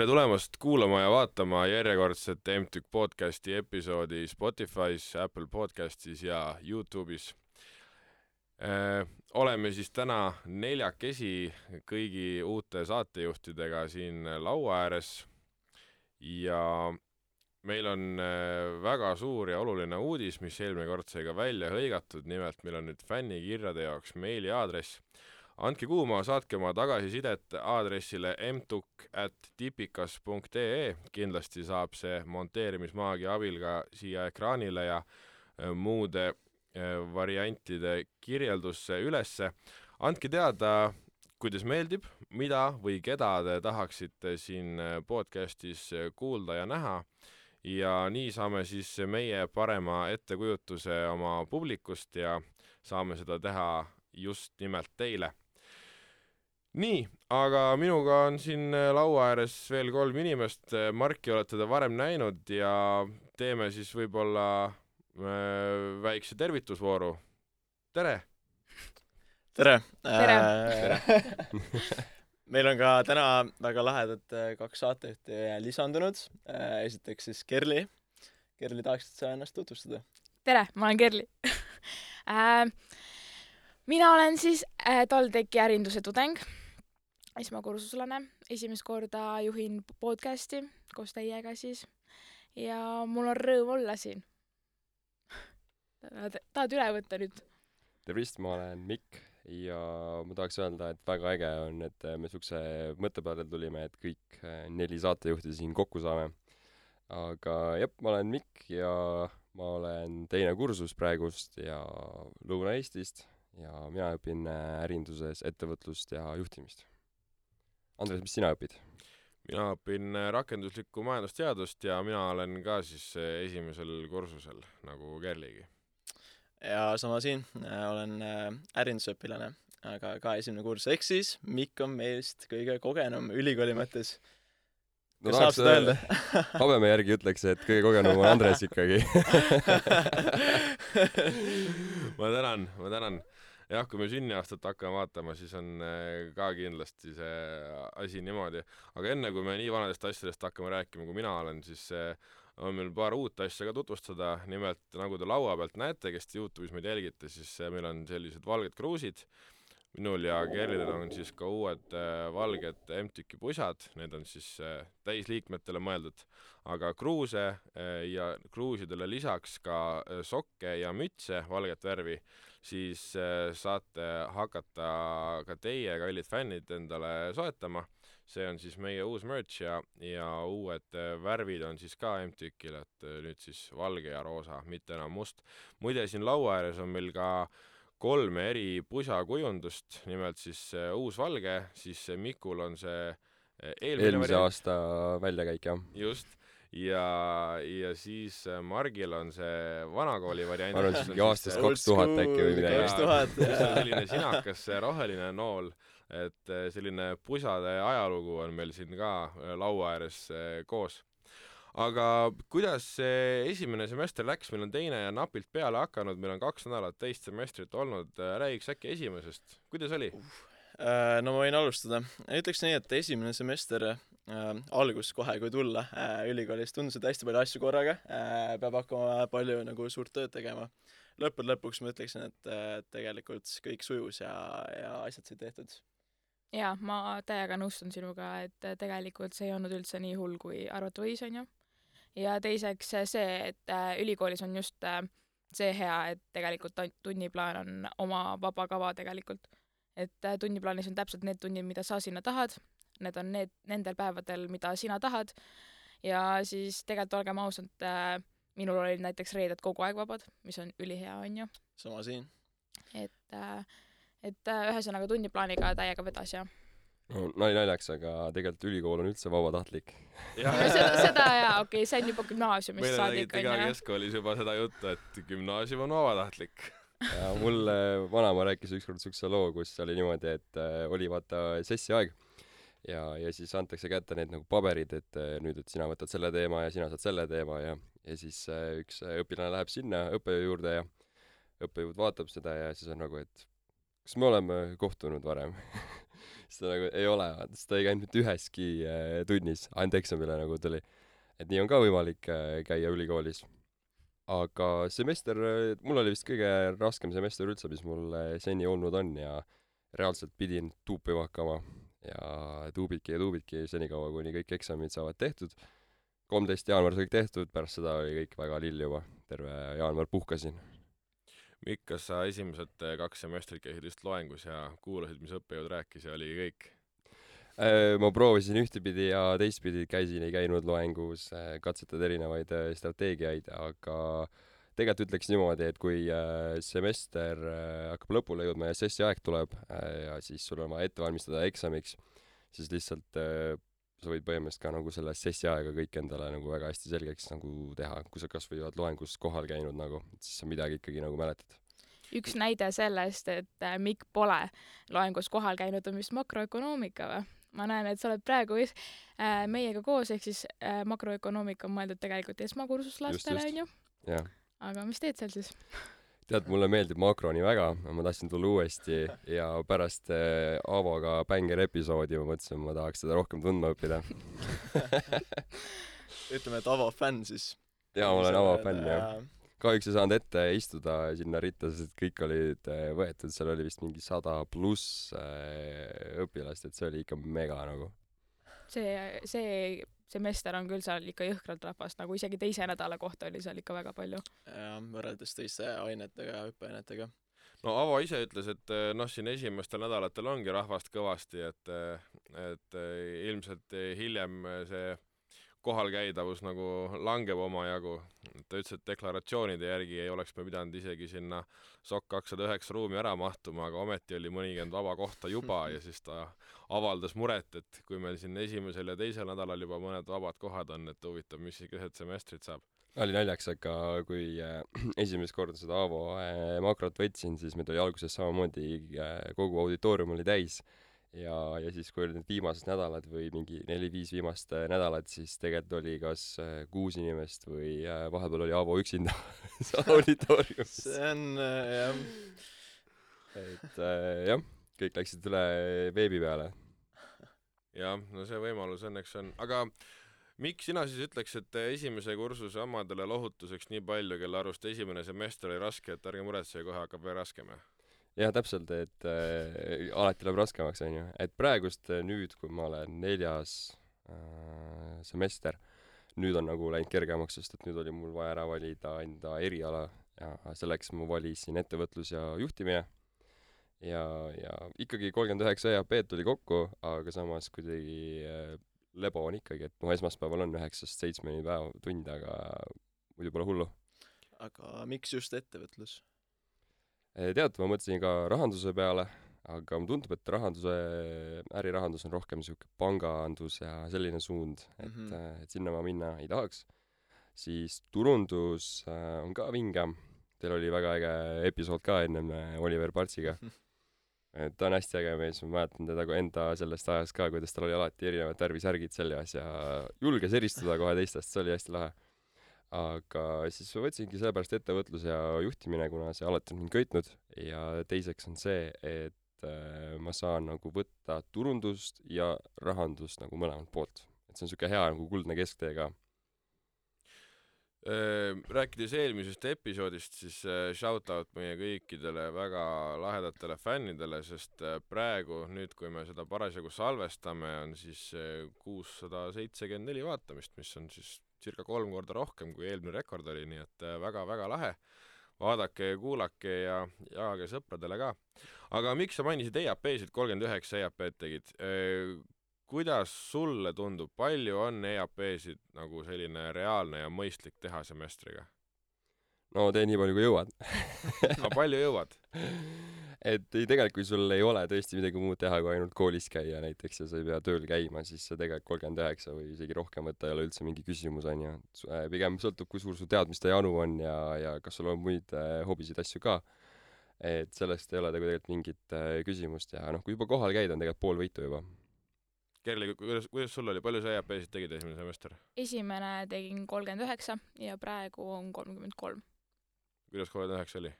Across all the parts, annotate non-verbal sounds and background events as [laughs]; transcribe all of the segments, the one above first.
tere tulemast kuulama ja vaatama järjekordset MTÜK podcasti episoodi Spotify's, Apple podcastis ja Youtube'is. oleme siis täna neljakesi kõigi uute saatejuhtidega siin laua ääres. Ja meil on väga suur ja oluline uudis, mis eelmine kord sai ka välja hõigatud, nimelt meil on nüüd fännikirjade jaoks meiliaadress andke kuuma, saatke oma tagasisidet aadressile mtuk at tipikas.ee, kindlasti saab see monteerimismaagia abil ka siia ekraanile ja muude variantide kirjeldusse ülesse. andke teada, kuidas meeldib, mida või keda te tahaksite siin podcastis kuulda ja näha. Ja nii saame siis meie parema ettekujutuse oma publikust ja saame seda teha just nimelt teile nii, aga minuga on siin äh, laua ääres veel kolm inimest, äh, Marki olete te varem näinud ja teeme siis võib-olla äh, väikse tervitusvooru. tere! tere! tere äh,! [laughs] meil on ka täna väga lahedad kaks saatejuhti lisandunud. esiteks siis Kerli. Kerli, tahaksid sa ennast tutvustada? tere, ma olen Kerli [laughs] mina olen siis TalTechi ärinduse tudeng esmakursuslane, esimest korda juhin podcasti koos teiega siis ja mul on rõõm olla siin. tahad üle võtta nüüd? tervist, ma olen Mikk ja ma tahaks öelda, et väga äge on, et me siukse mõtte peale tulime, et kõik eh, neli saatejuhti siin kokku saame. aga jah, ma olen Mikk ja ma olen teine kursus praegust ja Lõuna-Eestist ja mina õpin eh, ärinduses ettevõtlust ja juhtimist Andres, mis sina õpid? mina õpin äh, rakenduslikku majandusteadust ja mina olen ka siis äh, esimesel kursusel nagu Kerligi. ja sama siin, äh, olen ärindusõpilane, aga ka esimene kursus, ehk siis Mikk on meist kõige kogenum ülikooli mõttes. kas no, saab seda öelda [laughs] habeme järgi ütleks, et kõige kogenum on Andres ikkagi [laughs] ma tänan, ma tänan jah, kui me sünniaastat hakkame vaatama, siis on äh, ka kindlasti see asi niimoodi, aga enne kui me nii vanadest asjadest hakkame rääkima, kui mina olen, siis äh, on meil paar uut asja ka tutvustada, nimelt nagu te laua pealt näete, kes te Youtube'is meid jälgite, siis äh, meil on sellised valged kruusid, minul ja Kerlil on siis ka uued valged MTÜK-i pusad, need on siis täisliikmetele mõeldud, aga kruuse ja kruusidele lisaks ka sokke ja mütse valget värvi siis äh, saate hakata ka teie, kallid fännid, endale soetama. see on siis meie uus merch ja, ja uued äh, värvid on siis ka MTÜK-il, et äh, nüüd siis valge ja roosa, mitte enam must. muide, siin laua ääres on meil ka kolme eri pusakujundust, nimelt siis uus valge, siis Mikul on see eelmine eelmise aasta väljakäik, jah. just ja, ja siis äh, Margil on see vanakooli variant. ma arvan, et mingi aastast kaks tuhat äkki või midagi. kaks tuhat, jah. selline sinakas roheline nool, et äh, selline pusade ajalugu on meil siin ka äh, laua ääres koos aga kuidas see esimene semester läks, meil on teine ja napilt peale hakanud, meil on kaks nädalat teist semestrit olnud, räägiks äkki esimesest, kuidas oli uh.? No ma võin alustada, ütleks nii, et esimene semester äh, algus kohe, kui tulla äh, ülikoolis, tundus, et hästi palju asju korraga äh,, peab hakkama palju nagu suurt tööd tegema. lõppude lõpuks ma ütleksin, et äh, tegelikult kõik sujus ja, ja asjad said tehtud. jaa, ma täiega nõustun sinuga, et äh, tegelikult see ei olnud üldse nii hull, kui arvata võis, on ju. ja teiseks see, et äh, ülikoolis on just äh, see hea, et tegelikult tunniplaan on oma vaba kava tegelikult. et äh, tunniplaanis on täpselt need tunnid, mida sa sinna tahad need on need, nendel päevadel, mida sina tahad. ja siis tegelikult olgem ausad äh,, minul olid näiteks reeded kogu aeg vabad, mis on ülihea, on ju. sama siin. et äh,, et äh, ühesõnaga tunniplaaniga täiega vedas ja no nali naljaks, aga tegelikult ülikool on üldse vabatahtlik seda, seda jaa, okei okay,, see on juba gümnaasiumist saadik, onju. keskkoolis juba seda juttu, et gümnaasium on vabatahtlik ja mulle vanaema rääkis ükskord siukse loo, kus oli niimoodi, et äh, oli vaata sessi aeg ja, ja siis antakse kätte need nagu paberid, et äh, nüüd, et sina võtad selle teema ja sina saad selle teema ja, ja siis äh, üks äh, õpilane läheb sinna õppejõu juurde ja õppejõud vaatab seda ja siis on nagu, et kas me oleme kohtunud varem [laughs] seda nagu ei ole, vaata, seda ei käinud mitte üheski tunnis, ainult eksamile nagu tuli. et nii on ka võimalik käia ülikoolis. aga semester, mul oli vist kõige raskem semester üldse, mis mul seni olnud on ja reaalselt pidin tuupima hakkama ja tuubidki ja tuubidki senikaua, kuni kõik eksamid saavad tehtud. kolmteist jaanuar sai kõik tehtud, pärast seda oli kõik väga lill juba, terve jaanuar puhkasin Mikk, kas sa esimesed eh, kaks semestrit käisid just loengus ja kuulasid, mis õppejõud rääkis ja oligi kõik? Äh, ma proovisin ühtepidi ja teistpidi, käisin, ei käinud loengus, äh, katsetad erinevaid äh, strateegiaid, aga tegelikult ütleks niimoodi, et kui semester hakkab lõpule jõudma ja sessi aeg tuleb ja siis sul on vaja ette valmistada eksamiks, siis lihtsalt sa võid põhimõtteliselt ka nagu selle sessi aega kõik endale nagu väga hästi selgeks nagu teha, kui sa kasvõi oled loengus kohal käinud nagu, siis sa midagi ikkagi nagu mäletad üks näide sellest, et Mikk pole loengus kohal käinud, on vist makroökonoomika või? ma näen, et sa oled praegu is- äh, meiega koos, ehk siis äh, makroökonoomika on mõeldud tegelikult esmakursuslastele, onju. Aga mis teed seal siis? tead, mulle meeldib makro nii väga, ma tahtsin tulla uuesti ja pärast äh, Aavoga Bänger episoodi ma mõtlesin, ma tahaks seda rohkem tundma õppida [laughs] ütleme, et Avo fänn siis. jaa, ma olen Avo fänn, jah kahjuks ei saanud ette istuda sinna ritta, sest kõik olid äh, võetud, seal oli vist mingi sada pluss äh, õpilast, et see oli ikka mega nagu. see, see semester on küll seal ikka jõhkralt rahvast, nagu isegi teise nädala kohta oli seal ikka väga palju. jah, võrreldes teiste ainetega ja õppeainetega. no Avo ise ütles, et äh, noh, siin esimestel nädalatel ongi rahvast kõvasti, et, et ilmselt hiljem see kohalkäidavus nagu langeb omajagu. Ta ütles, et deklaratsioonide järgi ei oleks me pidanud isegi sinna SOK kakssada üheksa ruumi ära mahtuma, aga ometi oli mõnikümmend vaba kohta juba [laughs] ja siis ta avaldas muret, et kui meil siin esimesel ja teisel nädalal juba mõned vabad kohad on, et huvitav, mis siis keset semestrit saab. oli naljakas, aga kui äh, [clears throat] esimest korda seda Aavo äh, makrot võtsin, siis meil oli alguses samamoodi äh, kogu auditoorium oli täis ja, ja siis, kui olid need viimased nädalad või mingi neli-viis viimast äh, nädalat, siis tegelikult oli kas äh, kuus inimest või äh, vahepeal oli Aavo üksinda [laughs] [laughs] auditooriumis. see on jah. et jah, kõik läksid üle veebi peale. jah, no see võimalus õnneks on, aga miks sina siis ütleks, et esimese kursuse omadele lohutuseks nii palju, kelle arust esimene semester oli raske, et ärge muretsege, kohe hakkab veel raskem? Jah, täpselt, et äh, alati läheb raskemaks, onju. et praegust äh, nüüd, kui ma olen neljas äh, semester, nüüd on nagu läinud kergemaks, sest et nüüd oli mul vaja ära valida enda eriala ja selleks ma valisin ettevõtlus ja juhtimine. ja, ja ikkagi kolmkümmend üheksa EAP-d tuli kokku, aga samas kuidagi äh, lebo on ikkagi, et noh, esmaspäeval on üheksast seitsmeni päev, tund, aga muidu pole hullu. aga miks just ettevõtlus? Eh, tead, ma mõtlesin ka rahanduse peale, aga mulle tundub, et rahanduse, ärirahandus on rohkem niisugune pangandus ja selline suund, et mm, -hmm. et sinna ma minna ei tahaks. siis turundus äh, on ka vingem, teil oli väga äge episood ka ennem Oliver Partsiga [laughs] et ta on hästi äge mees, ma mäletan teda kui enda sellest ajast ka, kuidas tal oli alati erinevat värvi särgid seljas ja julges eristuda kohe teistest, see oli hästi lahe aga siis võtsingi sellepärast ettevõtlus ja juhtimine, kuna see alati on mind köitnud ja teiseks on see, et äh, ma saan nagu võtta turundust ja rahandust nagu mõlemalt poolt. et see on niisugune hea nagu kuldne kesktee ka äh, rääkides eelmisest episoodist, siis äh, shout out meie kõikidele väga lahedatele fännidele, sest praegu, nüüd kui me seda parasjagu salvestame, on siis kuussada seitsekümmend neli vaatamist, mis on siis circa kolm korda rohkem, kui eelmine rekord oli, nii et väga-väga äh, lahe. vaadake ja kuulake ja jagage sõpradele ka. aga miks sa mainisid EAP-sid, kolmkümmend üheksa EAP-d tegid? Äh, kuidas sulle tundub, palju on EAP-sid nagu selline reaalne ja mõistlik teha semestriga? No tee nii palju, kui jõuad aga palju jõuad? [laughs] et ei, tegelikult kui sul ei ole tõesti midagi muud teha, kui ainult koolis käia näiteks ja sa ei pea tööl käima, siis see tegelikult kolmkümmend üheksa või isegi rohkem võtta ei ole üldse mingi küsimus, on ju. Äh, pigem sõltub, kui suur su teadmiste janu on ja, ja kas sul on muid äh, hobisid, asju ka. et sellest ei ole tegelikult mingit äh, küsimust ja noh, kui juba kohal käid, on tegelikult pool võitu juba. Kerli, kuidas, kuidas sul oli, palju sa EAP-sid tegid esimene semester? esimene tegin kolmkümmend üheksa ja praegu on kolmkümmend kolm. Kuidas kolmkümmend üheksa oli?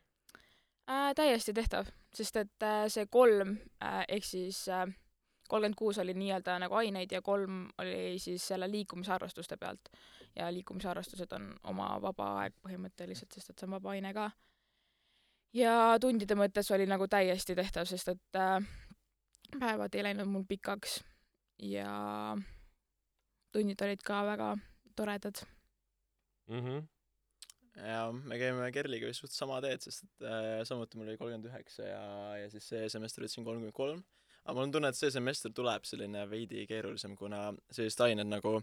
äh,? täiesti tehtav, sest et äh, see kolm äh, ehk siis äh, kolmkümmend kuus oli nii-öelda nagu aineid ja kolm oli siis selle liikumisharrastuste pealt. ja liikumisharrastused on oma vaba aeg põhimõtteliselt, sest et see on vaba aine ka. ja tundide mõttes oli nagu täiesti tehtav, sest et äh, päevad ei läinud mul pikaks ja tunnid olid ka väga toredad mm. -hmm. Ja me käime Kerliga vist suht sama teed, sest et äh, samuti mul oli kolmkümmend üheksa ja, ja siis see semester võtsin kolmkümmend kolm. aga mul on tunne, et see semester tuleb selline veidi keerulisem, kuna sellised ained nagu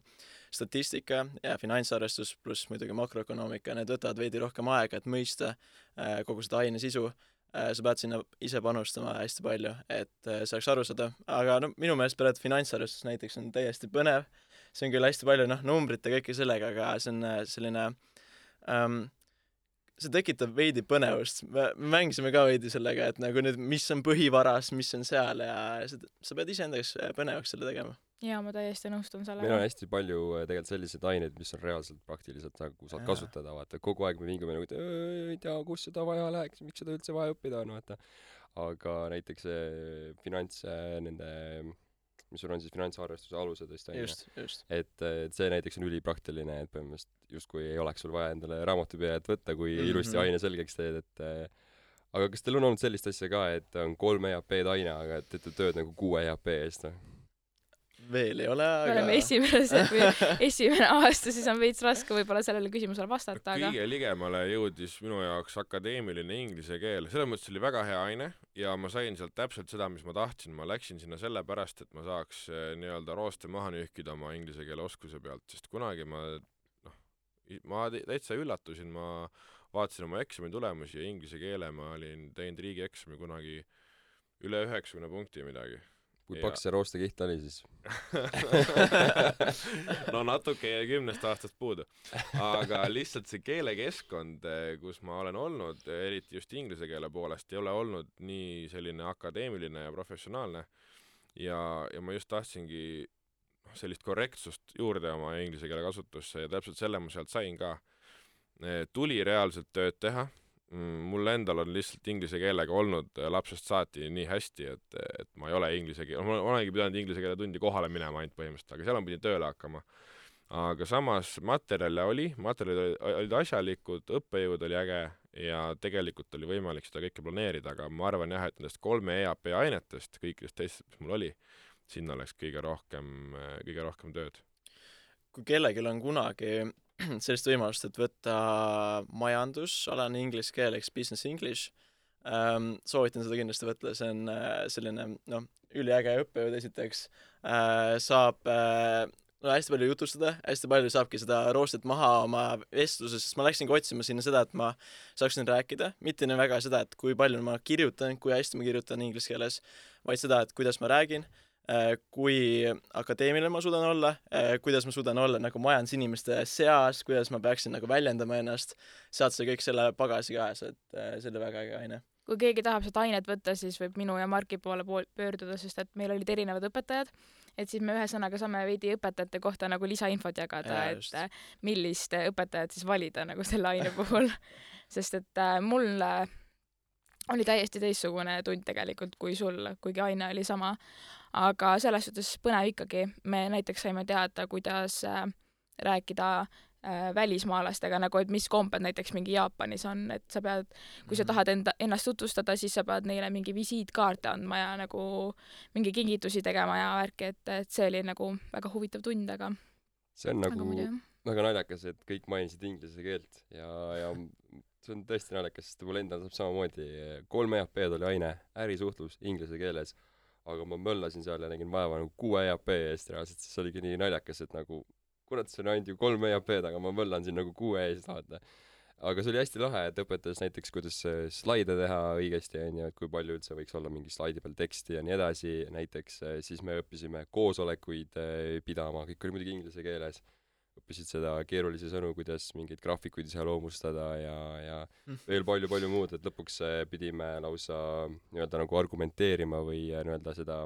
statistika ja finantsarvestus pluss muidugi makroökonoomika, need võtavad veidi rohkem aega, et mõista äh, kogu seda aine sisu. Äh, sa pead sinna ise panustama hästi palju, et äh, saaks aru saada, aga no minu meelest praegu finantsarvestus näiteks on täiesti põnev, see on küll hästi palju noh, numbrit ja kõike sellega, aga see on äh, selline ähm, see tekitab veidi põnevust, me mängisime ka veidi sellega, et nagu nüüd, mis on põhivaras, mis on seal ja seda, sa pead iseenda jaoks põnevaks selle tegema jaa, ma täiesti nõustun sellega. meil on hästi palju äh, tegelikult selliseid aineid, mis on reaalselt praktiliselt nagu saad kasutada, vaata, kogu aeg me vingume nagu, et ei tea, kus seda vaja läheks, miks seda üldse vaja õppida on, vaata. aga näiteks see finants, nende, mis sul on siis finantsarvestuse alused vist on ju. et, et see näiteks on ülipraktiline, et põhimõtteliselt justkui ei oleks sul vaja endale raamatupidajat võtta, kui mm -hmm. ilusti aine selgeks teed, et aga kas teil on olnud sellist asja ka, et on kolm EAP-d aine, aga teete tööd nagu kuue EAP eest või? Veel ei ole, aga me oleme esimesed [laughs] või esimene aasta, siis on veits raske võib-olla sellele küsimusele vastata, aga kõige ligemale jõudis minu jaoks akadeemiline inglise keel, selles mõttes oli väga hea aine ja ma sain sealt täpselt seda, mis ma tahtsin, ma läksin sinna sellepärast, et ma saaks eh, nii-öelda rooste maha nühkida oma inglise keele oskuse pealt, sest kunagi ma noh, ma täitsa üllatusin, ma vaatasin oma eksami tulemusi ja inglise keele ma olin teinud riigieksami kunagi üle üheksakümne punkti midagi kui paks see roostekiht oli siis [laughs] no natuke jäi kümnest aastast puudu. aga lihtsalt see keelekeskkond, kus ma olen olnud, eriti just inglise keele poolest, ei ole olnud nii selline akadeemiline ja professionaalne. ja, ja ma just tahtsingi noh, sellist korrektsust juurde oma inglise keele kasutusse ja täpselt selle ma sealt sain ka. Tuli reaalselt tööd teha mul endal on lihtsalt inglise keelega olnud äh, lapsest saati nii hästi, et, et ma ei ole inglise keel-, ma olengi pidanud inglise keele tundi kohale minema ainult põhimõtteliselt, aga seal ma pidin tööle hakkama. aga samas materjale oli, materjalid olid asjalikud, õppejõud oli äge ja tegelikult oli võimalik seda kõike planeerida, aga ma arvan jah, et nendest kolme EAP ainetest, kõikidest teistest, mis mul oli, sinna läks kõige rohkem, kõige rohkem tööd. kui kellelgi on kunagi [clears throat] sellist võimalust, et võtta majandusalane inglise keel ehk business english ähm,, soovitan seda kindlasti võtta, see on äh, selline noh, üliäge õppejõud esiteks äh,, saab äh, no hästi palju jutustada, hästi palju saabki seda roostet maha oma vestluses, sest ma läksingi otsima sinna seda, et ma saaksin rääkida, mitte nii väga seda, et kui palju ma kirjutan, kui hästi ma kirjutan inglise keeles, vaid seda, et kuidas ma räägin kui akadeemiline ma suudan olla, äh, kuidas ma suudan olla nagu majandusinimeste seas, kuidas ma peaksin nagu väljendama ennast, saad sa kõik selle pagasi kaasa, et äh, see oli väga äge aine. kui keegi tahab seda ainet võtta, siis võib minu ja Marki poole pool pöörduda, sest et meil olid erinevad õpetajad, et siis me ühesõnaga saame veidi õpetajate kohta nagu lisainfot jagada, et millist õpetajat siis valida nagu selle aine puhul. [laughs] Sest et äh, mul oli täiesti teistsugune tund tegelikult kui sul, kuigi aine oli sama. Aga selles suhtes põnev ikkagi, me näiteks saime teada, kuidas äh, rääkida äh, välismaalastega nagu, et mis kombed näiteks mingi Jaapanis on, et sa pead, kui sa mhm. tahad enda, ennast tutvustada, siis sa pead neile mingi visiitkaarte andma ja nagu mingi kingitusi tegema ja värki, et, et see oli nagu väga huvitav tund, aga see on nagu väga naljakas, et kõik mainisid inglise keelt ja, ja see on tõesti naljakas, sest mul endal saab samamoodi, kolm EAP-d oli aine, ärisuhtlus inglise keeles aga ma möllasin seal ja nägin vaeva nagu kuue EAP eest reaalselt, siis oligi nii naljakas, et nagu kurat, see on ainult ju kolm EAP-d, aga ma möllan siin nagu kuue eest, vaata. aga see oli hästi lahe, et õpetas näiteks, kuidas slaide teha õigesti, onju, et kui palju üldse võiks olla mingi slaidi peal teksti ja nii edasi, näiteks siis me õppisime koosolekuid eh, pidama, kõik oli muidugi inglise keeles õppisid seda keerulisi sõnu, kuidas mingeid graafikuid iseloomustada ja, ja mm. veel palju-palju muud, et lõpuks äh, pidime lausa nii-öelda nagu argumenteerima või äh, nii-öelda seda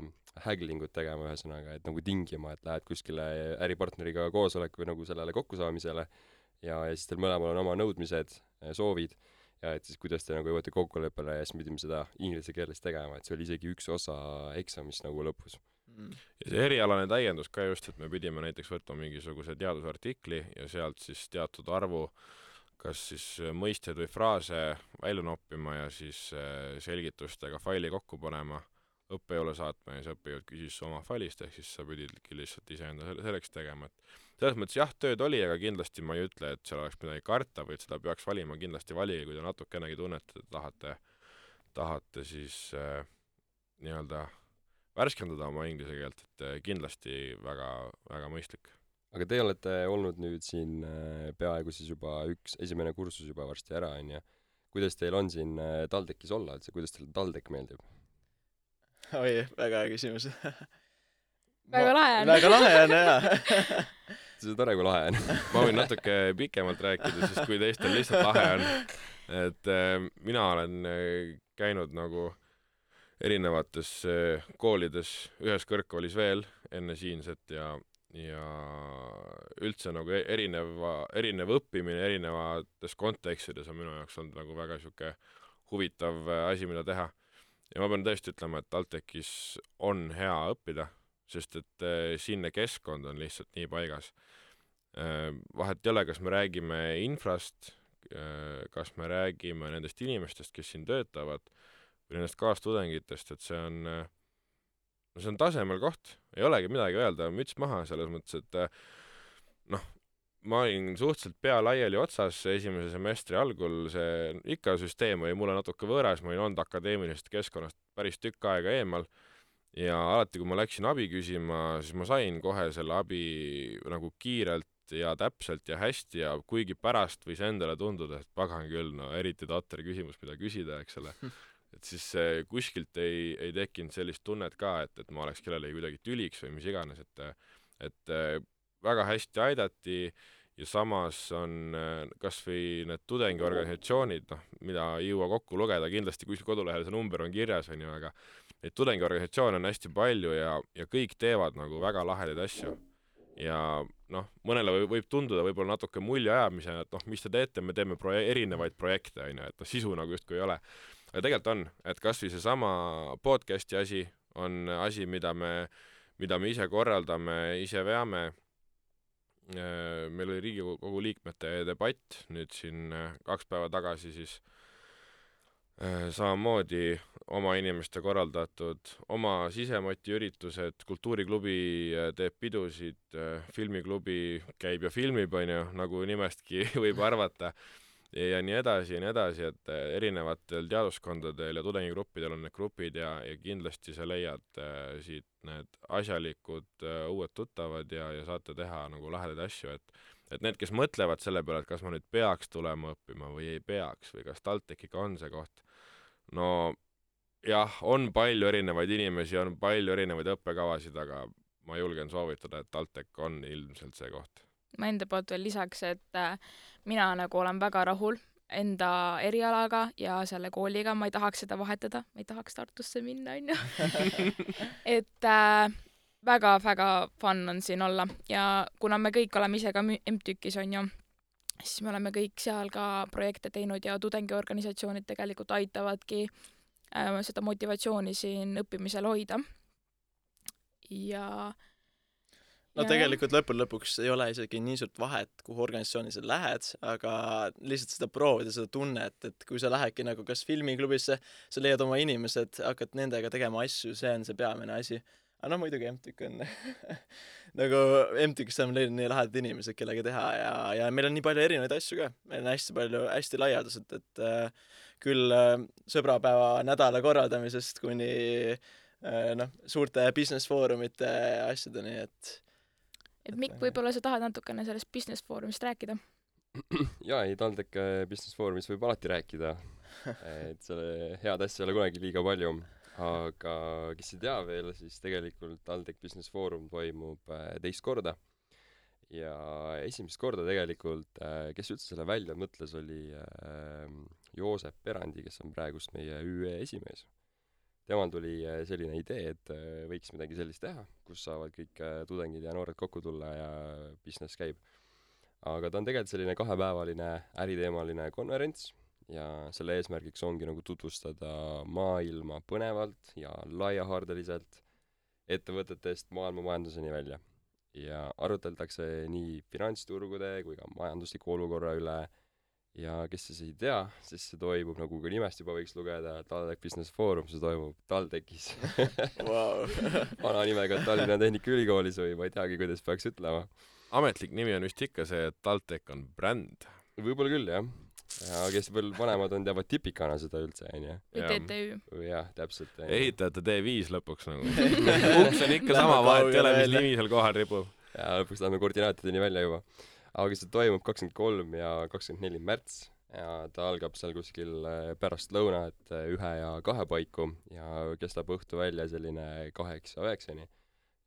häglingut tegema, ühesõnaga, et nagu tingima, et lähed kuskile äripartneriga koosolekule nagu sellele kokkusaamisele ja, ja siis teil mõlemal on oma nõudmised, äh, soovid, ja et siis kuidas te nagu jõuate kokkuleppele ja siis me pidime seda inglise keeles tegema, et see oli isegi üks osa eksamist nagu lõpus mm. ja see erialane täiendus ka just, et me pidime näiteks võtma mingisuguse teadusartikli ja sealt siis teatud arvu kas siis mõisteid või fraase välja noppima ja siis äh, selgitustega faili kokku panema, õppejõule saatma ja siis õppejõud küsis oma failist, ehk siis sa pididki lihtsalt iseenda selle- selleks tegema, et selles mõttes jah, tööd oli, aga kindlasti ma ei ütle, et seal oleks midagi karta või et seda peaks valima, kindlasti valige, kui te natukenegi tunnete, et tahate, tahate siis äh, nii-öelda värskendada oma inglise keelt, et äh, kindlasti väga, väga mõistlik. aga teie olete olnud nüüd siin äh, peaaegu siis juba üks, esimene kursus juba varsti ära, onju. kuidas teil on siin äh, TalTechis olla üldse, kuidas teile TalTech meeldib? oi, väga hea küsimus. [laughs] väga lahe on. väga lahe on jaa. [laughs] see on tore, kui lahe on. [laughs] ma võin natuke pikemalt rääkida siis, kui teistel lihtsalt lahe on. et äh, mina olen äh, käinud nagu erinevates äh, koolides, ühes kõrgkoolis veel enne siinset ja, ja üldse nagu e- erineva, erinev õppimine erinevates kontekstides on minu jaoks olnud nagu väga sihuke huvitav äh, asi, mida teha. ja ma pean tõesti ütlema, et TalTechis on hea õppida, sest et äh, siinne keskkond on lihtsalt nii paigas vahet ei ole, kas me räägime infrast, kas me räägime nendest inimestest, kes siin töötavad või nendest kaastudengitest, et see on, no see on tasemel koht, ei olegi midagi öelda, müts maha selles mõttes, et äh, noh, ma olin suhteliselt pea laiali otsas esimese semestri algul, see ikka süsteem oli mulle natuke võõras, ma olin olnud akadeemilisest keskkonnast päris tükk aega eemal. Ja alati, kui ma läksin abi küsima, siis ma sain kohe selle abi nagu kiirelt ja täpselt ja hästi ja kuigi pärast võis endale tunduda, et pagan küll, no eriti totter küsimus, mida küsida, eks ole, et siis kuskilt ei, ei tekkinud sellist tunnet ka, et, et ma oleks kellelegi kuidagi tüliks või mis iganes, et et väga hästi aidati ja samas on kas või need tudengiorganisatsioonid, noh, mida ei jõua kokku lugeda, kindlasti kuskil kodulehel see number on kirjas, on ju, aga neid tudengiorganisatsioone on hästi palju ja, ja kõik teevad nagu väga lahedaid asju ja noh, mõnele võib, võib tunduda võib-olla natuke mulje ajamisena, et noh, mis te teete, me teeme proje-, erinevaid projekte, on ju, et noh, sisu nagu justkui ei ole. Aga tegelikult on, et kas või seesama podcast'i asi on asi, mida me, mida me ise korraldame, ise veame. meil oli Riigikogu liikmete debatt nüüd siin äh, kaks päeva tagasi siis äh, samamoodi oma inimeste korraldatud oma sisemoti üritused, kultuuriklubi äh, teeb pidusid, filmiklubi käib ja filmib, onju, nagu nimestki [laughs] võib arvata, ja nii edasi ja nii edasi, et äh, erinevatel teaduskondadel ja tudengigruppidel on need grupid ja, ja kindlasti sa leiad äh, siit need asjalikud äh, uued tuttavad ja, ja saate teha nagu lahedaid asju, et et need, kes mõtlevad selle peale, et kas ma nüüd peaks tulema õppima või ei peaks või kas TalTech ikka on see koht, no jah, on palju erinevaid inimesi, on palju erinevaid õppekavasid, aga ma julgen soovitada, et TalTech on ilmselt see koht. Ma enda poolt veel lisaks, et äh, mina nagu olen väga rahul enda erialaga ja selle kooliga, ma ei tahaks seda vahetada, ma ei tahaks Tartusse minna, onju. [laughs] et äh, väga-väga fun on siin olla ja kuna me kõik oleme ise ka MTÜK-is onju, siis me oleme kõik seal ka projekte teinud ja tudengiorganisatsioonid tegelikult aitavadki äh, seda motivatsiooni siin õppimisel hoida. ja no Ja- tegelikult lõppude lõpuks ei ole isegi nii suurt vahet, kuhu organisatsiooni sa lähed, aga lihtsalt seda proovida, seda tunnet, et kui sa lähedki nagu kas filmiklubisse, sa leiad oma inimesed, hakkad nendega tegema asju, see on see peamine asi. aga noh, muidugi MTÜK on [laughs] nagu MTÜK-is saame leida nii lahedad inimesed, kellega teha ja, ja meil on nii palju erinevaid asju ka, meil on hästi palju, hästi laialdaselt, et äh, küll äh, sõbrapäeva nädala korraldamisest kuni äh, noh, suurte business foorumite asjadeni, et et Mikk, võib-olla sa tahad natukene sellest business foorumist rääkida? [clears throat] jaa, ei TalTech äh, Business Foorumis võib alati rääkida, [laughs] et selle head asja ei ole kunagi liiga palju, aga kes ei tea veel, siis tegelikult TalTech Business Foorum toimub äh, teist korda ja esimest korda tegelikult, kes üldse selle välja mõtles, oli äh, Joosep Perandi, kes on praegust meie ÜE esimees. Temal tuli äh, selline idee, et äh, võiks midagi sellist teha, kus saavad kõik äh, tudengid ja noored kokku tulla ja business käib aga ta on tegelikult selline kahepäevaline äriteemaline konverents ja selle eesmärgiks ongi nagu tutvustada maailma põnevalt ja laiahaardeliselt ettevõtetest maailma majanduseni välja. ja arutletakse nii finantsturgude kui ka majandusliku olukorra üle ja kes siis ei tea, siis see toimub, nagu ka nimest juba võiks lugeda, TalTech Business Forum, see toimub TalTechis Vau. [laughs] vana nimega Tallinna Tehnikaülikoolis või ma ei teagi, kuidas peaks ütlema. ametlik nimi on vist ikka see, et TalTech on bränd. võib-olla küll, jah. ja kes veel vanemad on, teavad Tipicana seda üldse, onju. või. TTÜ. jah, täpselt. ehitajate D5 lõpuks nagu. [laughs] uks on ikka sama, vahet ei ole, mis nimi seal kohal ripub. ja lõpuks läheme koordinaatideni välja juba. Aga see toimub kakskümmend kolm ja kakskümmend neli märts ja ta algab seal kuskil äh, pärastlõunat äh, ühe ja kahe paiku ja kestab õhtu välja selline kaheksa-üheksani.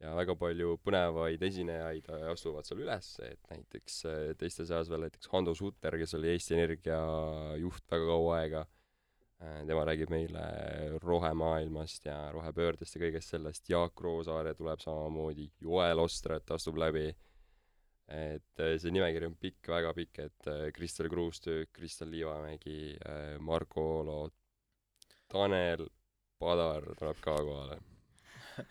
ja väga palju põnevaid esinejaid äh, astuvad seal üles, et näiteks teiste seas veel näiteks Hando Sutter, kes oli Eesti Energia juht väga kaua aega. tema räägib meile rohemaailmast ja rohepöördest ja kõigest sellest, Jaak Roosaare tuleb samamoodi, Joel Ostrat astub läbi et äh, see nimekiri on pikk, väga pikk, et äh, Kristel Kruustüük, Kristel Liivamägi, Marko Oolo, Tanel Padar tuleb ka kohale. [laughs]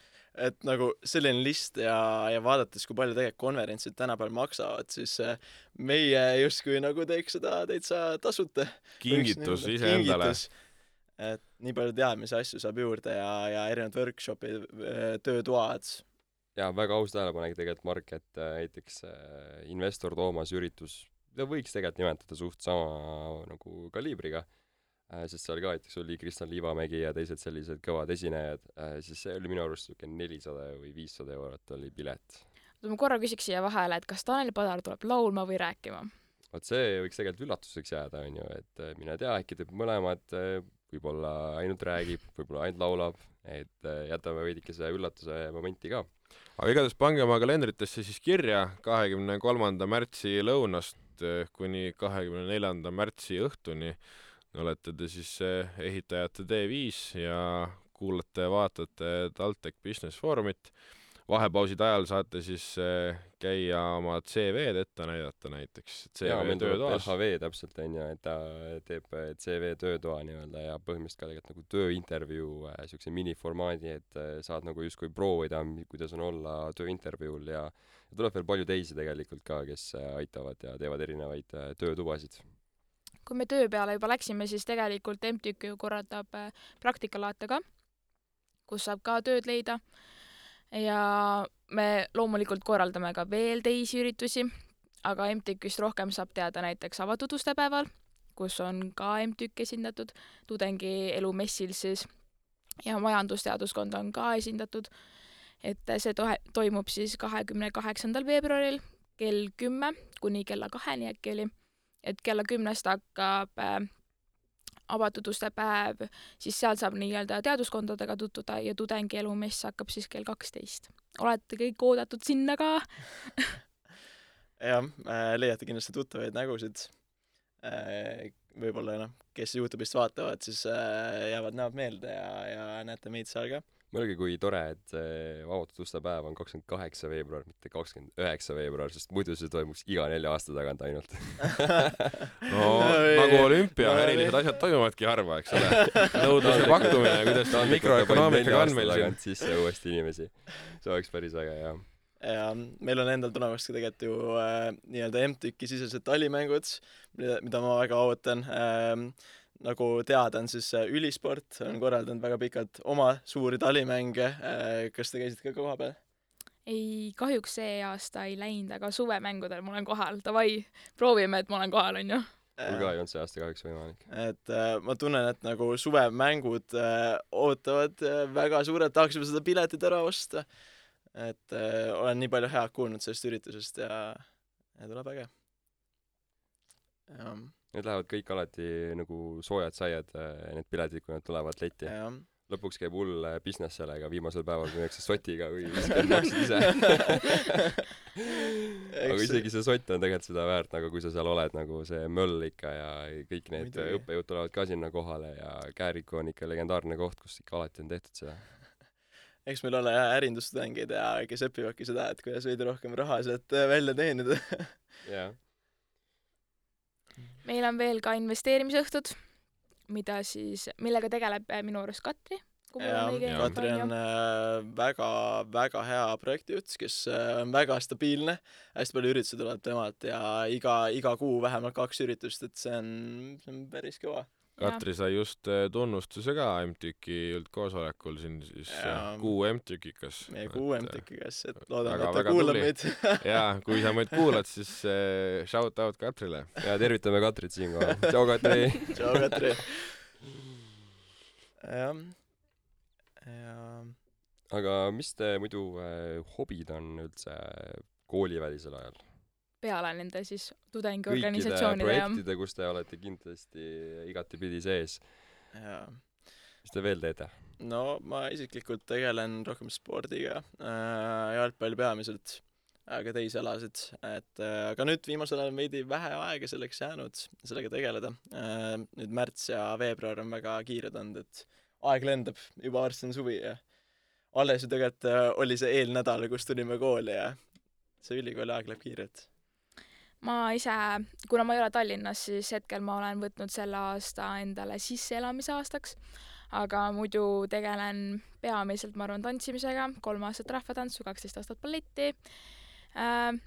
et nagu selline list ja, ja vaadates, kui palju tegelikult konverentsid tänapäeval maksavad, siis äh, meie justkui nagu teeks seda täitsa tasuta. kingitus iseendale. et nii palju teadmisi asju saab juurde ja, ja erinevad workshop'id, töötoad. jaa, väga aus tähelepanek tegelikult, Mark, et äh, näiteks äh, investor Toomas üritus, ta võiks tegelikult nimetada suht sama nagu kaliibriga äh,, sest seal ka näiteks oli Kristjan Liivamägi ja teised sellised kõvad esinejad äh,, siis see oli minu arust niisugune nelisada või viissada eurot oli pilet. ma korra küsiks siia vahele, et kas Tanel Padar tuleb laulma või rääkima? vot see võiks tegelikult üllatuseks jääda, on ju, et äh, mine tea, äkki teeb mõlemad, võib-olla ainult räägib, võib-olla ainult laulab, et äh, jätame veidikese üllatuse momenti ka. aga igatahes pange oma kalendritesse siis kirja kahekümne kolmanda märtsi lõunast eh, kuni kahekümne neljanda märtsi õhtuni olete te siis eh, ehitajate D5 ja kuulate ja vaatate TalTech Business Forumit. vahepauside ajal saate siis käia oma CV-d ette näidata näiteks. jaa, CV meil tuleb. LHV täpselt, on ju, et ta teeb CV töötoa nii-öelda ja põhimõtteliselt ka tegelikult nagu tööintervjuu äh, siukse miniformaadi, et äh, saad nagu justkui proovida, kuidas on olla tööintervjuul ja ja tuleb veel palju teisi tegelikult ka, kes äh, aitavad ja teevad erinevaid äh, töötubasid. kui me töö peale juba läksime, siis tegelikult MTÜK ju korraldab äh, praktikalaate ka, kus saab ka tööd leida. ja me loomulikult korraldame ka veel teisi üritusi, aga MTÜK-ist rohkem saab teada näiteks avatud uste päeval, kus on ka MTÜK esindatud, tudengielu messil siis ja majandusteaduskond on ka esindatud. et see tohe-, toimub siis kahekümne kaheksandal veebruaril kell kümme kuni kella kaheni äkki oli et kella kümnest hakkab äh, avatud uste päev, siis seal saab nii-öelda teaduskondadega tutvuda ja tudengielumess hakkab siis kell kaksteist. olete kõik oodatud sinna ka. [laughs] jah äh,, leiate kindlasti tuttavaid nägusid äh,. võib-olla noh, kes Youtube'ist vaatavad, siis äh, jäävad näod meelde ja, ja näete meid seal ka. mõelge, kui tore, et see avatud uste päev on kakskümmend kaheksa veebruar, mitte kakskümmend üheksa veebruar, sest muidu see toimuks iga nelja aasta tagant ainult. [laughs] no nagu olümpia, erilised asjad toimuvadki harva, eks ole. nõudluse pakkumine, kuidas see mikroökonoomikaga on meil siin. sisse uuesti inimesi. see oleks päris äge, jah. ja meil on endal tulemas ka tegelikult ju äh, nii-öelda MTÜK-i sisesed talimängud, mida, ma väga ootan ähm,. Nagu teada on, siis äh, Ülisport on korraldanud väga pikalt oma suuri talimänge äh,. kas te käisite ka kohapeal? ei, kahjuks see aasta ei läinud, aga suvemängudel ma olen kohal, davai, proovime, et ma olen kohal, onju. mul ka ei olnud see aasta kahjuks võimalik. et äh, ma tunnen, et nagu suvemängud äh, ootavad äh, väga suurelt, tahaksime seda piletit ära osta. et äh, olen nii palju head kuulnud sellest üritusest ja, ja tuleb äge. jah, Need lähevad kõik alati nagu soojad saiad, need piletid, kui nad tulevad letti. lõpuks käib hull äh, business sellega viimasel päeval, kui müüakse sotiga või viskad maksid ise. [laughs] aga isegi see sott on tegelikult seda väärt, nagu kui sa seal oled, nagu see möll ikka ja kõik need õppejõud tulevad ka sinna kohale ja Kääriku on ikka legendaarne koht, kus ikka alati on tehtud seda. [laughs] eks meil ole jah ärindustudengeid ja kes õpivadki seda, et kuidas veidi rohkem raha sealt äh, välja teenida. jah. Meil on veel ka investeerimisõhtud, mida siis, millega tegeleb äh, minu arust Katri info Katri on äh, väga, väga hea projektijuht, kes äh, on väga stabiilne, hästi palju üritusi tuleb temalt ja iga, iga kuu vähemalt kaks üritust, et see on, see on päris kõva. Katri sai just äh, tunnustuse ka MTÜK-i üldkoosolekul siin siis äh, Jaa. kuu MTÜK-ikas. meie kuu MTK-s, et loodame, et ta kuulab meid. [laughs] jaa, kui sa meid kuulad, siis äh, shout out Katrile. ja tervitame Katrit siinkohal. tšau, Katri. [laughs] tšau, Katri. jah, ja aga mis te muidu äh, hobid on üldse koolivälisel ajal? Peale nende siis tudengiorganisatsioonide ja projektide, kus te olete kindlasti igatipidi sees. ja mis te veel teete? no ma isiklikult tegelen rohkem spordiga äh,, jalgpall peamiselt, aga teisi alasid, et äh, aga nüüd viimasel ajal on veidi vähe aega selleks jäänud, sellega tegeleda äh,. nüüd märts ja veebruar on väga kiired olnud, et aeg lendab, juba varsti on suvi ja alles ju tegelikult äh, oli see eelnädal, kus tulime kooli ja see ülikooli aeg läheb kiirelt. Ma ise, kuna ma ei ole Tallinnas, siis hetkel ma olen võtnud selle aasta endale sisseelamise aastaks, aga muidu tegelen peamiselt, ma arvan, tantsimisega, kolm aastat rahvatantsu, kaksteist aastat balletti. Äh,.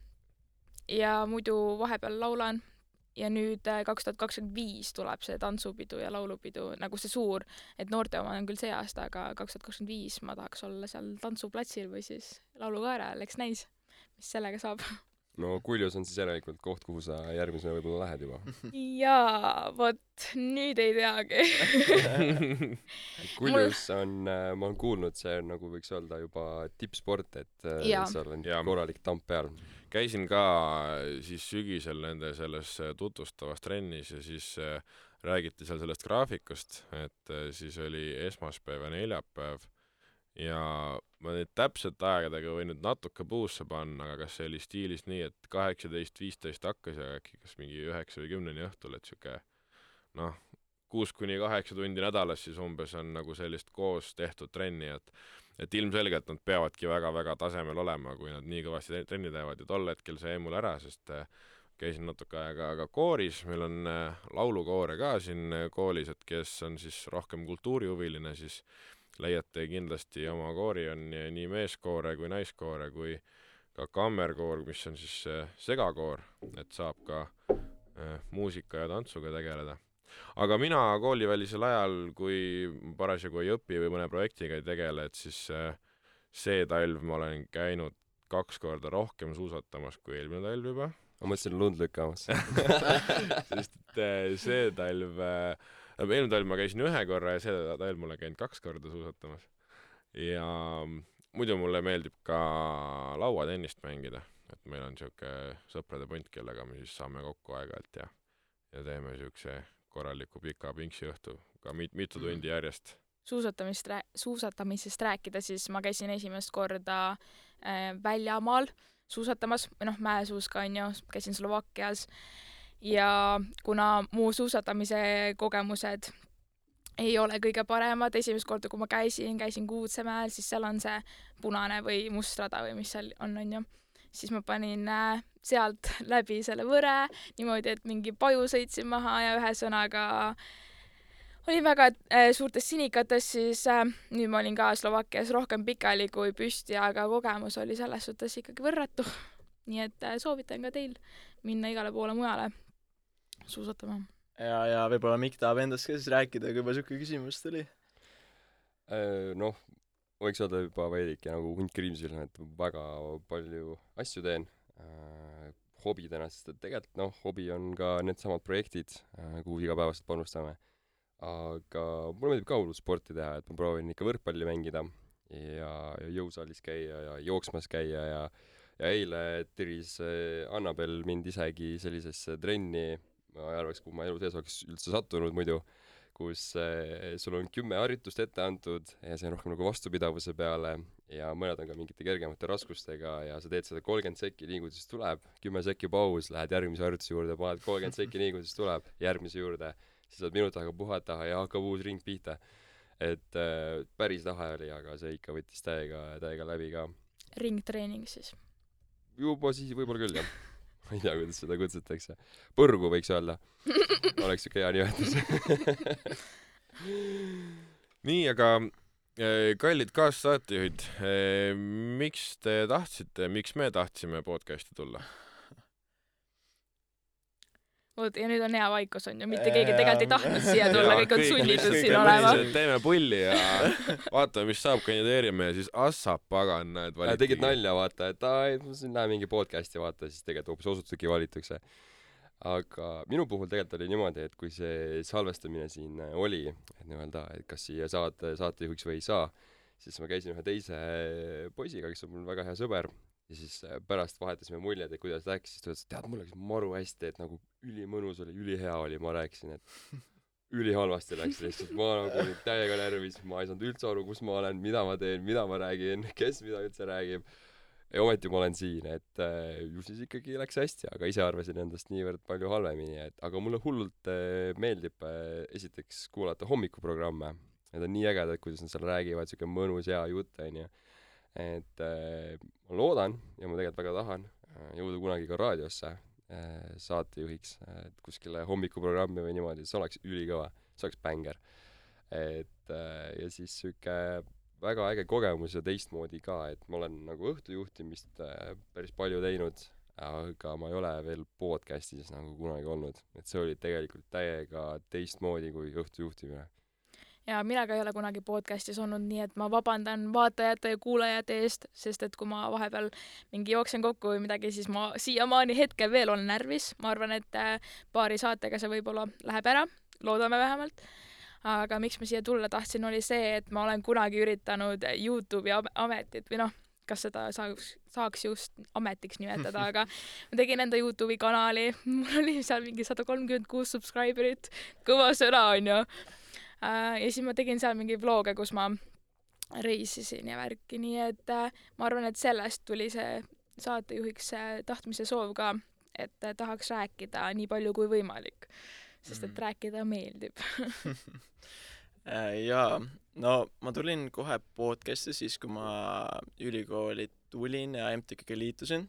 ja muidu vahepeal laulan. Ja nüüd äh, kaks tuhat kakskümmend viis tuleb see tantsupidu ja laulupidu nagu see suur, et noorte oma on küll see aasta, aga kaks tuhat kakskümmend viis ma tahaks olla seal tantsuplatsil või siis laulukaera, eks näis, mis sellega saab. [laughs] no Kuljus on siis järelikult koht, kuhu sa järgmisena võib-olla lähed juba. [laughs] jaa, vot nüüd ei teagi. [laughs] Kuljus on, ma olen kuulnud, see on nagu võiks öelda juba tippsport, et äh, Jaa. seal on Jaa. korralik tamp peal. käisin ka siis sügisel nende selles äh, tutvustavas trennis ja siis äh, räägiti seal sellest graafikust, et äh, siis oli esmaspäev ja neljapäev ja ma nüüd täpselt aegadega võin nüüd natuke puusse panna, aga kas see oli stiilis nii, et kaheksateist, viisteist hakkas ja äkki kas mingi üheksa või kümneni õhtul, et sihuke noh, kuus kuni kaheksa tundi nädalas siis umbes on nagu sellist koos tehtud trenni, et et ilmselgelt nad peavadki väga-väga tasemel olema, kui nad nii kõvasti tre- trenni teevad. Ja tol hetkel see jäi mul ära, sest äh, käisin natuke aega ka kooris, meil on äh, laulukoore ka siin koolis, et kes on siis rohkem kultuurihuviline, siis leiate kindlasti oma koori, on nii meeskoore kui naiskoore kui ka kammerkoor, mis on siis segakoor, et saab ka äh, muusika ja tantsuga tegeleda aga mina koolivälisel ajal, kui parasjagu ei õpi või mõne projektiga ei tegele, et siis äh, see talv ma olen käinud kaks korda rohkem suusatamas kui eelmine talv juba, ma mõtlesin lund lükkamas. [laughs] sest et äh, see talv äh,, eelmine talv ma käisin ühe korra ja see talv ma olen käinud kaks korda suusatamas. ja muidu mulle meeldib ka lauatennist mängida, et meil on siuke sõprade punt, kellega me siis saame kokku aeg-ajalt ja ja teeme siukse korraliku pika pingsiõhtu ka mit-, mitu tundi järjest. suusatamist rää-, suusatamisest rääkida, siis ma käisin esimest korda äh, väljamaal suusatamas või noh, mäesuuska onju, käisin Slovakkias ja kuna mu suusatamise kogemused ei ole kõige paremad, esimest korda, kui ma käisin, käisin Kuutsemäel, siis seal on see punane või must rada või mis seal on, onju, siis ma panin äh, sealt läbi selle võre niimoodi, et mingi paju sõitsin maha ja ühesõnaga olin väga äh, suurtes sinikates, siis äh, nüüd ma olin ka Slovakkias rohkem pikali kui püsti, aga kogemus oli selles suhtes ikkagi võrratu. nii et äh, soovitan ka teil minna igale poole mujale suusatama. ja, ja võib-olla Mikk tahab endast ka siis rääkida, kui juba siuke küsimus tuli. Äh, noh, võiks öelda juba veidike nagu hunt kriimsil, et väga palju asju teen äh, hobidena, sest et tegelikult noh, hobi on ka needsamad projektid äh,, kuhu igapäevaselt panustame. aga mulle meeldib ka hullult sporti teha, et ma proovin ikka võrkpalli mängida ja, ja jõusaalis käia ja jooksmas käia ja ja eile tiris Annabel mind isegi sellisesse trenni, ma ei arvaks, kuhu ma elu sees oleks üldse sattunud muidu, kus äh, sul on kümme harjutust ette antud ja see on rohkem nagu vastupidavuse peale ja mõned on ka mingite kergemate raskustega ja sa teed seda kolmkümmend sekki, nii kui siis tuleb, kümme sekki paus, lähed järgmise harjutuse juurde, paned kolmkümmend sekki, nii kui siis tuleb, järgmise juurde, siis saad minut aega puhata ja hakkab uus ring pihta. et äh, päris lahe oli, aga see ikka võttis täiega, täiega läbi ka. ringtreening siis. juba siis võib-olla küll jah. [laughs] ma ei tea, kuidas seda kutsutakse. põrgu võiks öelda. oleks siuke hea nimetus. [laughs] nii, aga kallid kaassaatejuhid, miks te tahtsite, miks me tahtsime podcast'i tulla? Vot ja nüüd on hea vaikus onju, mitte keegi tegelikult ei tahtnud siia tulla, kõik on sunnitud siin olema. teeme pulli ja vaatame, mis saab, kandideerime ja siis assap pagan, näed, Äh, tegid. nalja, vaata, et aa, siin lähen mingi podcast'i vaata, siis tegelikult hoopis osutudki valitakse. aga minu puhul tegelikult oli niimoodi, et kui see salvestamine siin äh, oli, et nii-öelda, et kas siia saate, saatejuhiks või ei saa, siis ma käisin ühe teise poisiga, kes on mul väga hea sõber, ja siis äh, pärast vahetasime muljed, et kuidas läks, siis ta ütles, tead, mul läks maru hästi, et nagu ülimõnus oli, ülihea oli, ma rääkisin, et ülihalvasti läks lihtsalt, ma nagu olin täiega närvis, ma ei saanud üldse aru, kus ma olen, mida ma teen, mida ma räägin, kes mida üldse räägib. ja ometi ma olen siin, et äh, ju siis ikkagi läks hästi, aga ise arvasin endast niivõrd palju halvemini, et aga mulle hullult äh, meeldib äh, esiteks kuulata hommikuprogramme. Need on nii ägedad, kuidas nad seal räägivad, siuke mõnus hea jutt onju. Et äh, ma loodan ja ma tegelikult väga tahan äh, jõuda kunagi ka raadiosse äh, saatejuhiks, et kuskile hommikuprogrammi või niimoodi, see oleks ülikõva, see oleks bängar. et äh, ja siis sihuke väga äge kogemus ja teistmoodi ka, et ma olen nagu õhtujuhtimist äh, päris palju teinud, aga ma ei ole veel podcast'is nagu kunagi olnud, et see oli tegelikult täiega teistmoodi kui õhtujuhtimine. Ja mina ka ei ole kunagi podcast'is olnud, nii et ma vabandan vaatajate ja kuulajate eest, sest et kui ma vahepeal mingi jooksen kokku või midagi, siis ma siiamaani hetkel veel olen närvis, ma arvan, et äh, paari saatega see võib-olla läheb ära, loodame vähemalt. aga miks ma siia tulla tahtsin, oli see, et ma olen kunagi üritanud Youtube'i am- ametit või noh, kas seda saaks, saaks just ametiks nimetada, aga [laughs] ma tegin enda Youtube'i kanali, mul oli seal mingi sada kolmkümmend kuus subscriber'it, kõva sõna onju. Ja siis ma tegin seal mingi vlog'e, kus ma reisisin ja värki, nii et äh, ma arvan, et sellest tuli see saatejuhiks äh, tahtmise soov ka, et äh, tahaks rääkida nii palju kui võimalik, sest et Mhm. rääkida meeldib. [laughs] Äh, jaa, no ma tulin kohe podcast'i siis, kui ma ülikooli tulin ja MTÜK-ga liitusin.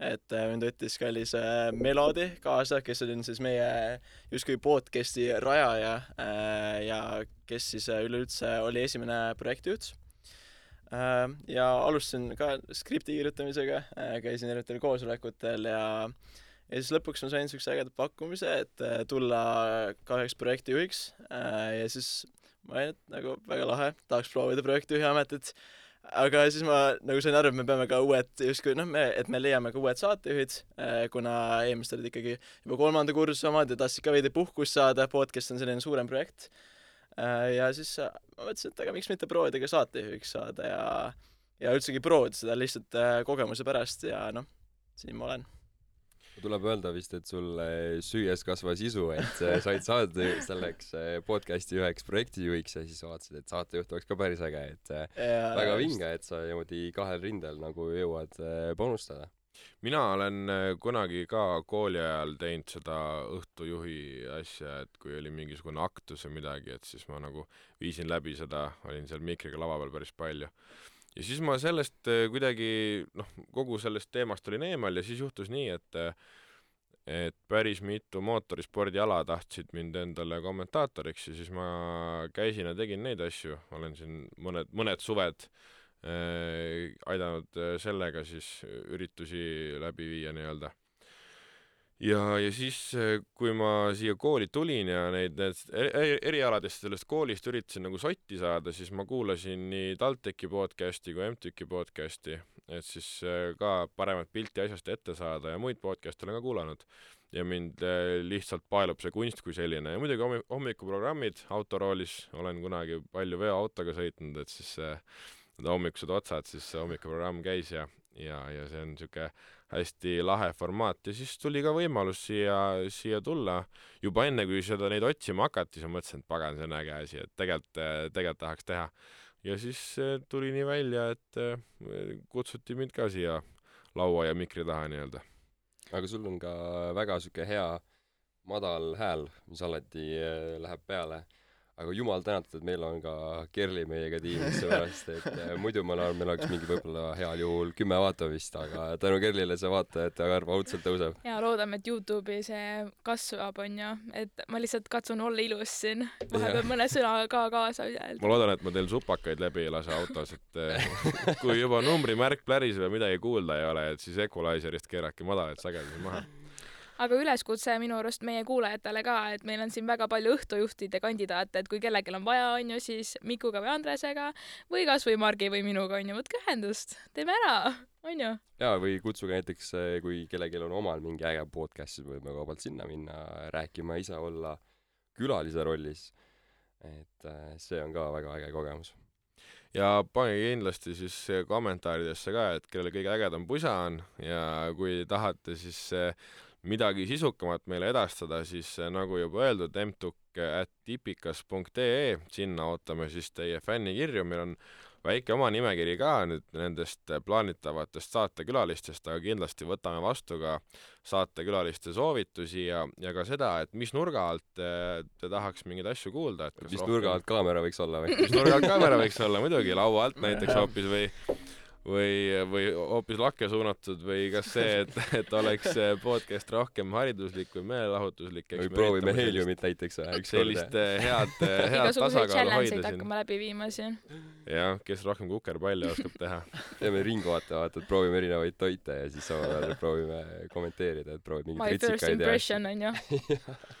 Et äh, mind võttis kallis äh, Melodi kaasa, kes on siis meie justkui podcast'i rajaja äh, ja kes siis üleüldse oli esimene projektijuht ja alustasin ka skripti kirjutamisega käisin erinevatel koosolekutel ja ja siis lõpuks ma sain siukse ägeda pakkumise, et tulla ka üheks projektijuhiks ja siis ma olin, et nagu väga lahe, tahaks proovida projektijuhi ametit. Aga siis ma nagu sain aru, et me peame ka uued justkui noh, me, et me leiame ka uued saatejuhid, kuna eelmised olid ikkagi juba kolmanda kursuse omad ja tahtsid ka veidi puhkust saada, podcast on selline suurem projekt. ja siis äh, ma mõtlesin, et aga miks mitte proovida ka saatejuhiks saada ja ja üldsegi proovida seda lihtsalt äh, kogemuse pärast ja noh, siin ma olen. Tuleb öelda vist, et sul süües kasvas isu, et äh, said saada selleks äh, podcast'i üheks projektijuhiks ja siis vaatasid, et saatejuht oleks ka päris äge, et äh, väga vinge, et sa niimoodi kahel rindel nagu jõuad panustada. mina olen kunagi ka kooli ajal teinud seda õhtujuhi asja, et kui oli mingisugune aktus või midagi, et siis ma nagu viisin läbi seda, olin seal mikriga lava peal päris palju. Ja siis ma sellest äh, kuidagi noh, kogu sellest teemast olin eemal ja siis juhtus nii, et äh, et päris mitu mootorispordiala tahtsid mind endale kommentaatoriks ja siis ma käisin ja tegin neid asju, olen siin mõned, mõned suved äh, aidanud sellega siis üritusi läbi viia nii-öelda. ja, ja siis, kui ma siia kooli tulin ja neid, need eri- erialadest sellest koolist üritasin nagu sotti saada, siis ma kuulasin nii TalTechi podcast'i kui MTÜK-i podcast'i, et siis äh, ka paremat pilti asjast ette saada ja muid podcast'e olen ka kuulanud. Ja mind äh, lihtsalt paelub see kunst kui selline. Ja muidugi hommi- hommikuprogrammid autoroolis olen kunagi palju veoautoga sõitnud, et siis need hommikused otsad, siis see hommikuprogramm käis ja, ja, ja see on siuke hästi lahe formaat ja siis tuli ka võimalus siia, siia tulla juba enne, kui seda neid otsima hakati, siis ma mõtlesin, et pagan, see on äge asi, et tegelikult, tegelikult tahaks teha. ja siis äh, tuli nii välja, et äh, kutsuti mind ka siia laua ja mikri taha nii-öelda. aga sul on ka väga sihuke hea madal hääl, mis alati äh, läheb peale. Aga jumal tänatud, et meil on ka Kerli meiega tiimis, seepärast et äh, muidu ma arvan, meil oleks mingi võib-olla heal juhul kümme vaatamist, aga tänu Kerlile see vaatajate arv õudselt tõuseb. ja loodame, et Youtube'i see kasvab, onju, et ma lihtsalt katsun olla ilus siin, vahepeal mõne sõna ka kaasa öelda. ma loodan, et ma teil supakaid läbi ei lase autos, et äh, kui juba numbrimärk pläriseb ja midagi kuulda ei ole, et siis equalizer'ist keerake madalaid sagedusi maha aga üleskutse minu arust meie kuulajatele ka, et meil on siin väga palju õhtujuhtide kandidaate, et kui kellelgi on vaja, on ju, siis Mikuga või Andresega või kas või Margi või minuga, on ju, võtke ühendust, teeme ära, on ju. jaa, või kutsuge näiteks, kui kellelgi on omal mingi äge podcast, siis võime vabalt sinna minna rääkima, ise olla külalise rollis. et äh, see on ka väga äge kogemus ja pange kindlasti siis kommentaaridesse ka, et kellel kõige ägedam pusa on ja kui tahate siis midagi sisukamat meile edastada, siis eh, nagu juba öeldud, mtuk at tipikas.ee, sinna ootame siis teie fännikirju, meil on väike oma nimekiri ka nüüd nendest plaanitavatest saatekülalistest, aga kindlasti võtame vastu ka saatekülaliste soovitusi ja, ja ka seda, et mis nurga alt te, te tahaks mingeid asju kuulda, et mis rohkem... nurga alt kaamera võiks olla või? mis nurga alt kaamera võiks olla, muidugi, laua alt näiteks hoopis või või, või hoopis lakke suunatud või kas see, [laughs] et, et oleks podcast rohkem hariduslik või meelelahutuslik. või proovime Heliumit näiteks ükskord. sellist head, [laughs] head tasakaalu hoida siin. hakkame läbi viima siin. jah, kes rohkem kukerpalle oskab teha. [laughs] teeme ringvaate, vaata, et proovime erinevaid toite ja siis samal ajal proovime kommenteerida, et proovime mingeid ritsikaid ja. My first impression on ju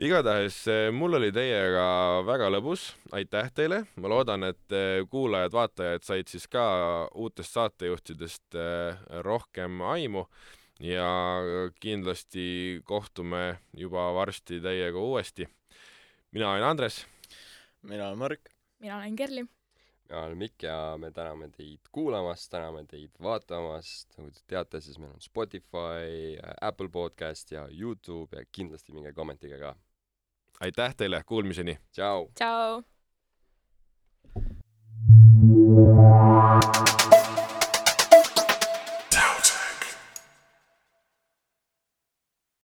igatahes eh, mul oli teiega väga lõbus, aitäh teile, ma loodan, et eh, kuulajad-vaatajad said siis ka uutest saatejuhtidest eh, rohkem aimu ja kindlasti kohtume juba varsti teiega uuesti. mina olen Andres. mina olen Mark. mina olen Kerli mina olen Mikk ja me täname teid kuulamast, täname teid vaatamast, nagu te teate, siis meil on Spotify, Apple podcast ja Youtube ja kindlasti minge kommentige ka aitäh teile, kuulmiseni. tšau. tšau.